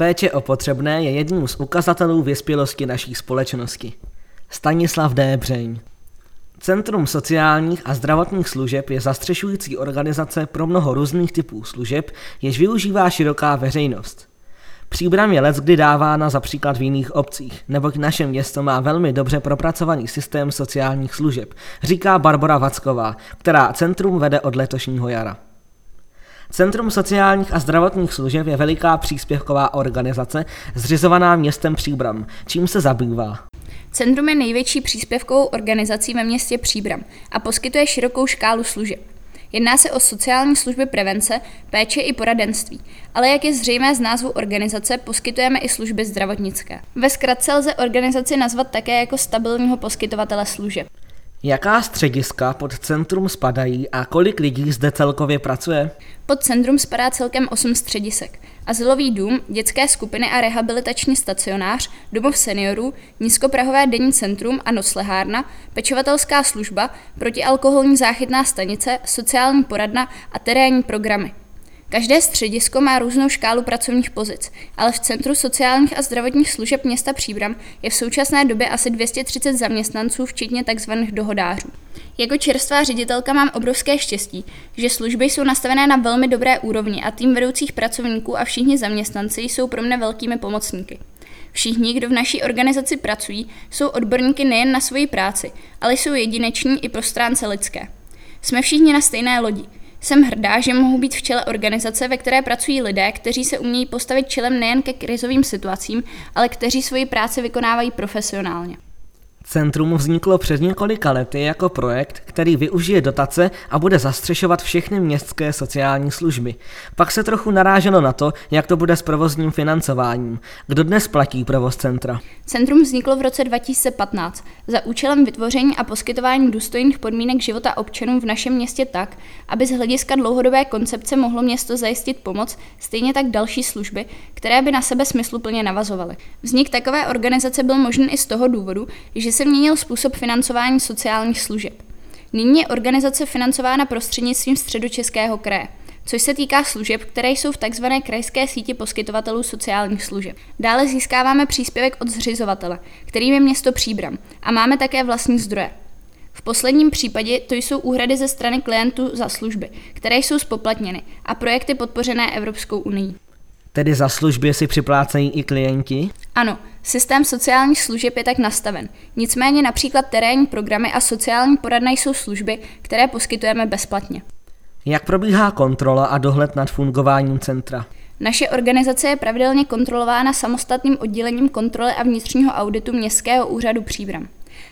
Péče o potřebné je jedním z ukazatelů vyspělosti naší společnosti. Stanislav D. Břeň Centrum sociálních a zdravotních služeb je zastřešující organizace pro mnoho různých typů služeb, jež využívá široká veřejnost. Příbram je kdy dávána za příklad v jiných obcích, neboť naše město má velmi dobře propracovaný systém sociálních služeb, říká Barbara Vacková, která centrum vede od letošního jara. Centrum sociálních a zdravotních služeb je veliká příspěvková organizace zřizovaná městem Příbram, čím se zabývá. Centrum je největší příspěvkovou organizací ve městě Příbram a poskytuje širokou škálu služeb. Jedná se o sociální služby prevence, péče i poradenství, ale jak je zřejmé z názvu organizace, poskytujeme i služby zdravotnické. Ve zkratce lze organizaci nazvat také jako stabilního poskytovatele služeb. Jaká střediska pod centrum spadají a kolik lidí zde celkově pracuje? Pod centrum spadá celkem 8 středisek. Azylový dům, dětské skupiny a rehabilitační stacionář, domov seniorů, nízkoprahové denní centrum a noclehárna, pečovatelská služba, protialkoholní záchytná stanice, sociální poradna a terénní programy. Každé středisko má různou škálu pracovních pozic, ale v Centru sociálních a zdravotních služeb města Příbram je v současné době asi 230 zaměstnanců, včetně tzv. dohodářů. Jako čerstvá ředitelka mám obrovské štěstí, že služby jsou nastavené na velmi dobré úrovni a tým vedoucích pracovníků a všichni zaměstnanci jsou pro mne velkými pomocníky. Všichni, kdo v naší organizaci pracují, jsou odborníky nejen na svoji práci, ale jsou jedineční i pro stránce lidské. Jsme všichni na stejné lodi – jsem hrdá, že mohu být v čele organizace, ve které pracují lidé, kteří se umějí postavit čelem nejen ke krizovým situacím, ale kteří svoji práci vykonávají profesionálně. Centrum vzniklo před několika lety jako projekt, který využije dotace a bude zastřešovat všechny městské sociální služby. Pak se trochu naráželo na to, jak to bude s provozním financováním. Kdo dnes platí provoz centra? Centrum vzniklo v roce 2015 za účelem vytvoření a poskytování důstojných podmínek života občanům v našem městě tak, aby z hlediska dlouhodobé koncepce mohlo město zajistit pomoc, stejně tak další služby, které by na sebe smysluplně navazovaly. Vznik takové organizace byl možný i z toho důvodu, že se měnil způsob financování sociálních služeb. Nyní je organizace financována prostřednictvím středočeského kraje, což se týká služeb, které jsou v tzv. krajské síti poskytovatelů sociálních služeb. Dále získáváme příspěvek od zřizovatele, kterým je město Příbram, a máme také vlastní zdroje. V posledním případě to jsou úhrady ze strany klientů za služby, které jsou spoplatněny a projekty podpořené Evropskou unii. Tedy za služby si připlácejí i klienti? Ano, systém sociálních služeb je tak nastaven. Nicméně například terénní programy a sociální poradna jsou služby, které poskytujeme bezplatně. Jak probíhá kontrola a dohled nad fungováním centra? Naše organizace je pravidelně kontrolována samostatným oddělením kontroly a vnitřního auditu Městského úřadu Příbram.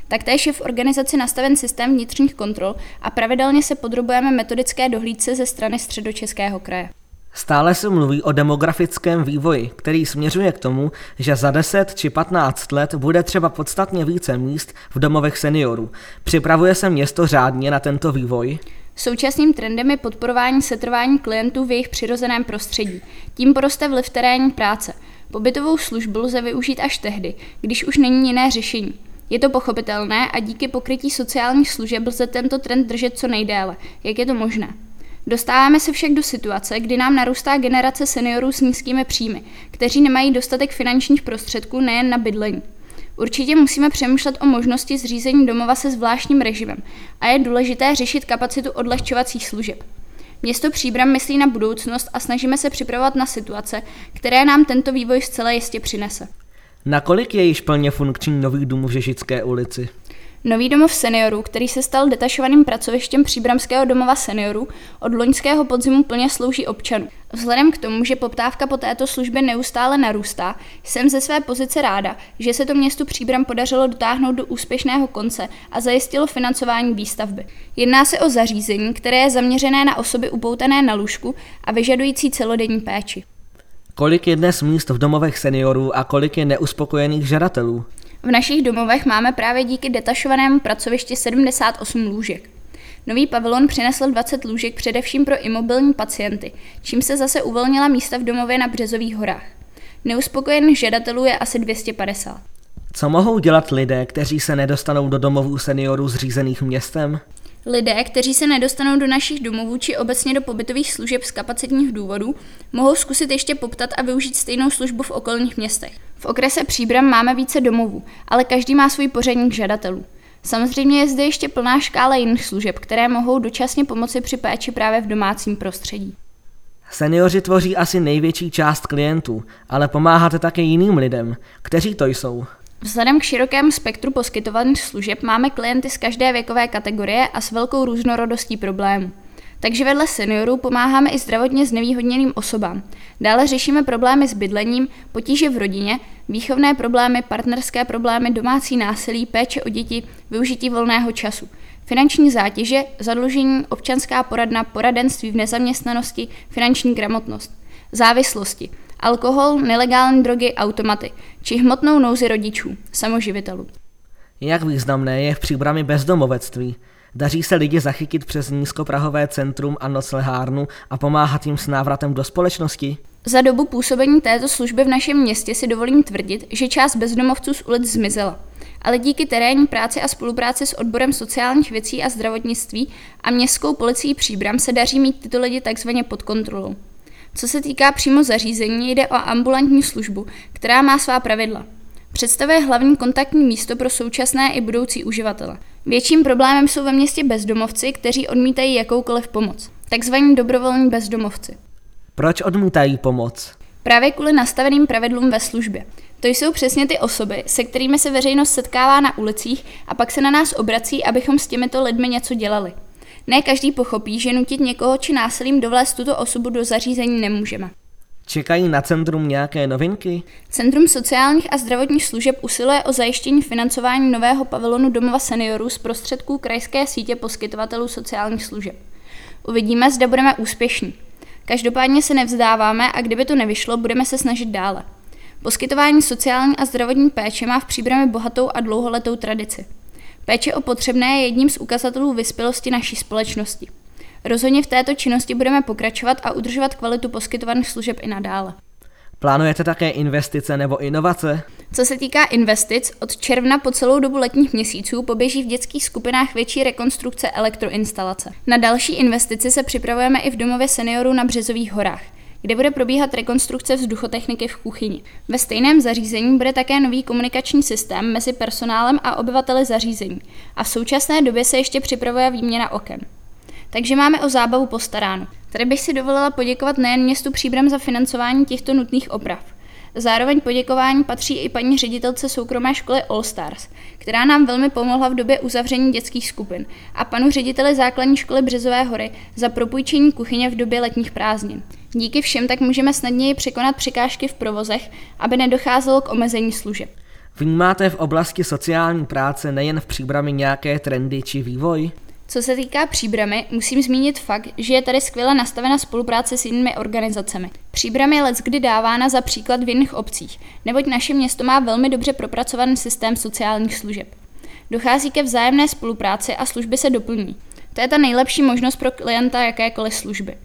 Taktéž je v organizaci nastaven systém vnitřních kontrol a pravidelně se podrobujeme metodické dohlídce ze strany Středočeského kraje. Stále se mluví o demografickém vývoji, který směřuje k tomu, že za 10 či 15 let bude třeba podstatně více míst v domovech seniorů. Připravuje se město řádně na tento vývoj? Současným trendem je podporování setrvání klientů v jejich přirozeném prostředí. Tím poroste vliv terénní práce. Pobytovou službu lze využít až tehdy, když už není jiné řešení. Je to pochopitelné a díky pokrytí sociálních služeb lze tento trend držet co nejdéle, jak je to možné. Dostáváme se však do situace, kdy nám narůstá generace seniorů s nízkými příjmy, kteří nemají dostatek finančních prostředků nejen na bydlení. Určitě musíme přemýšlet o možnosti zřízení domova se zvláštním režimem a je důležité řešit kapacitu odlehčovacích služeb. Město Příbram myslí na budoucnost a snažíme se připravovat na situace, které nám tento vývoj zcela jistě přinese. Nakolik je již plně funkční nový dům v Žežické ulici? Nový domov seniorů, který se stal detašovaným pracovištěm Příbramského domova seniorů, od loňského podzimu plně slouží občanům. Vzhledem k tomu, že poptávka po této službě neustále narůstá, jsem ze své pozice ráda, že se to městu Příbram podařilo dotáhnout do úspěšného konce a zajistilo financování výstavby. Jedná se o zařízení, které je zaměřené na osoby upoutané na lůžku a vyžadující celodenní péči. Kolik je dnes míst v domovech seniorů a kolik je neuspokojených žadatelů? V našich domovech máme právě díky detašovanému pracovišti 78 lůžek. Nový pavilon přinesl 20 lůžek především pro imobilní pacienty, čím se zase uvolnila místa v domově na Březových horách. Neuspokojených žadatelů je asi 250. Co mohou dělat lidé, kteří se nedostanou do domovů seniorů zřízených městem? Lidé, kteří se nedostanou do našich domovů či obecně do pobytových služeb z kapacitních důvodů, mohou zkusit ještě poptat a využít stejnou službu v okolních městech. V okrese Příbram máme více domovů, ale každý má svůj pořadník žadatelů. Samozřejmě je zde ještě plná škála jiných služeb, které mohou dočasně pomoci při péči právě v domácím prostředí. Seniori tvoří asi největší část klientů, ale pomáháte také jiným lidem. Kteří to jsou? Vzhledem k širokému spektru poskytovaných služeb máme klienty z každé věkové kategorie a s velkou různorodostí problémů. Takže vedle seniorů pomáháme i zdravotně znevýhodněným osobám. Dále řešíme problémy s bydlením, potíže v rodině, výchovné problémy, partnerské problémy, domácí násilí, péče o děti, využití volného času. Finanční zátěže, zadlužení, občanská poradna, poradenství v nezaměstnanosti, finanční gramotnost. Závislosti, alkohol, nelegální drogy, automaty, či hmotnou nouzi rodičů, samoživitelů. Jak významné je v příbrami bezdomovectví? Daří se lidi zachytit přes nízkoprahové centrum a noclehárnu a pomáhat jim s návratem do společnosti? Za dobu působení této služby v našem městě si dovolím tvrdit, že část bezdomovců z ulic zmizela. Ale díky terénní práci a spolupráci s odborem sociálních věcí a zdravotnictví a městskou policií Příbram se daří mít tyto lidi takzvaně pod kontrolou. Co se týká přímo zařízení, jde o ambulantní službu, která má svá pravidla. Představuje hlavní kontaktní místo pro současné i budoucí uživatele. Větším problémem jsou ve městě bezdomovci, kteří odmítají jakoukoliv pomoc. Takzvaní dobrovolní bezdomovci. Proč odmítají pomoc? Právě kvůli nastaveným pravidlům ve službě. To jsou přesně ty osoby, se kterými se veřejnost setkává na ulicích a pak se na nás obrací, abychom s těmito lidmi něco dělali. Ne každý pochopí, že nutit někoho či násilím dovlézt tuto osobu do zařízení nemůžeme. Čekají na centrum nějaké novinky? Centrum sociálních a zdravotních služeb usiluje o zajištění financování nového pavilonu domova seniorů z prostředků krajské sítě poskytovatelů sociálních služeb. Uvidíme, zda budeme úspěšní. Každopádně se nevzdáváme a kdyby to nevyšlo, budeme se snažit dále. Poskytování sociální a zdravotní péče má v příbrami bohatou a dlouholetou tradici. Péče o potřebné je jedním z ukazatelů vyspělosti naší společnosti. Rozhodně v této činnosti budeme pokračovat a udržovat kvalitu poskytovaných služeb i nadále. Plánujete také investice nebo inovace? Co se týká investic, od června po celou dobu letních měsíců poběží v dětských skupinách větší rekonstrukce elektroinstalace. Na další investici se připravujeme i v domově seniorů na Březových horách kde bude probíhat rekonstrukce vzduchotechniky v kuchyni. Ve stejném zařízení bude také nový komunikační systém mezi personálem a obyvateli zařízení a v současné době se ještě připravuje výměna oken. Takže máme o zábavu postaráno. Tady bych si dovolila poděkovat nejen městu Příbram za financování těchto nutných oprav. Zároveň poděkování patří i paní ředitelce soukromé školy All Stars, která nám velmi pomohla v době uzavření dětských skupin, a panu řediteli základní školy Březové hory za propůjčení kuchyně v době letních prázdnin. Díky všem tak můžeme snadněji překonat překážky v provozech, aby nedocházelo k omezení služeb. Vnímáte v oblasti sociální práce nejen v příbrami nějaké trendy či vývoj? Co se týká příbramy, musím zmínit fakt, že je tady skvěle nastavena spolupráce s jinými organizacemi. Příbram je kdy dávána za příklad v jiných obcích, neboť naše město má velmi dobře propracovaný systém sociálních služeb. Dochází ke vzájemné spolupráci a služby se doplní. To je ta nejlepší možnost pro klienta jakékoliv služby.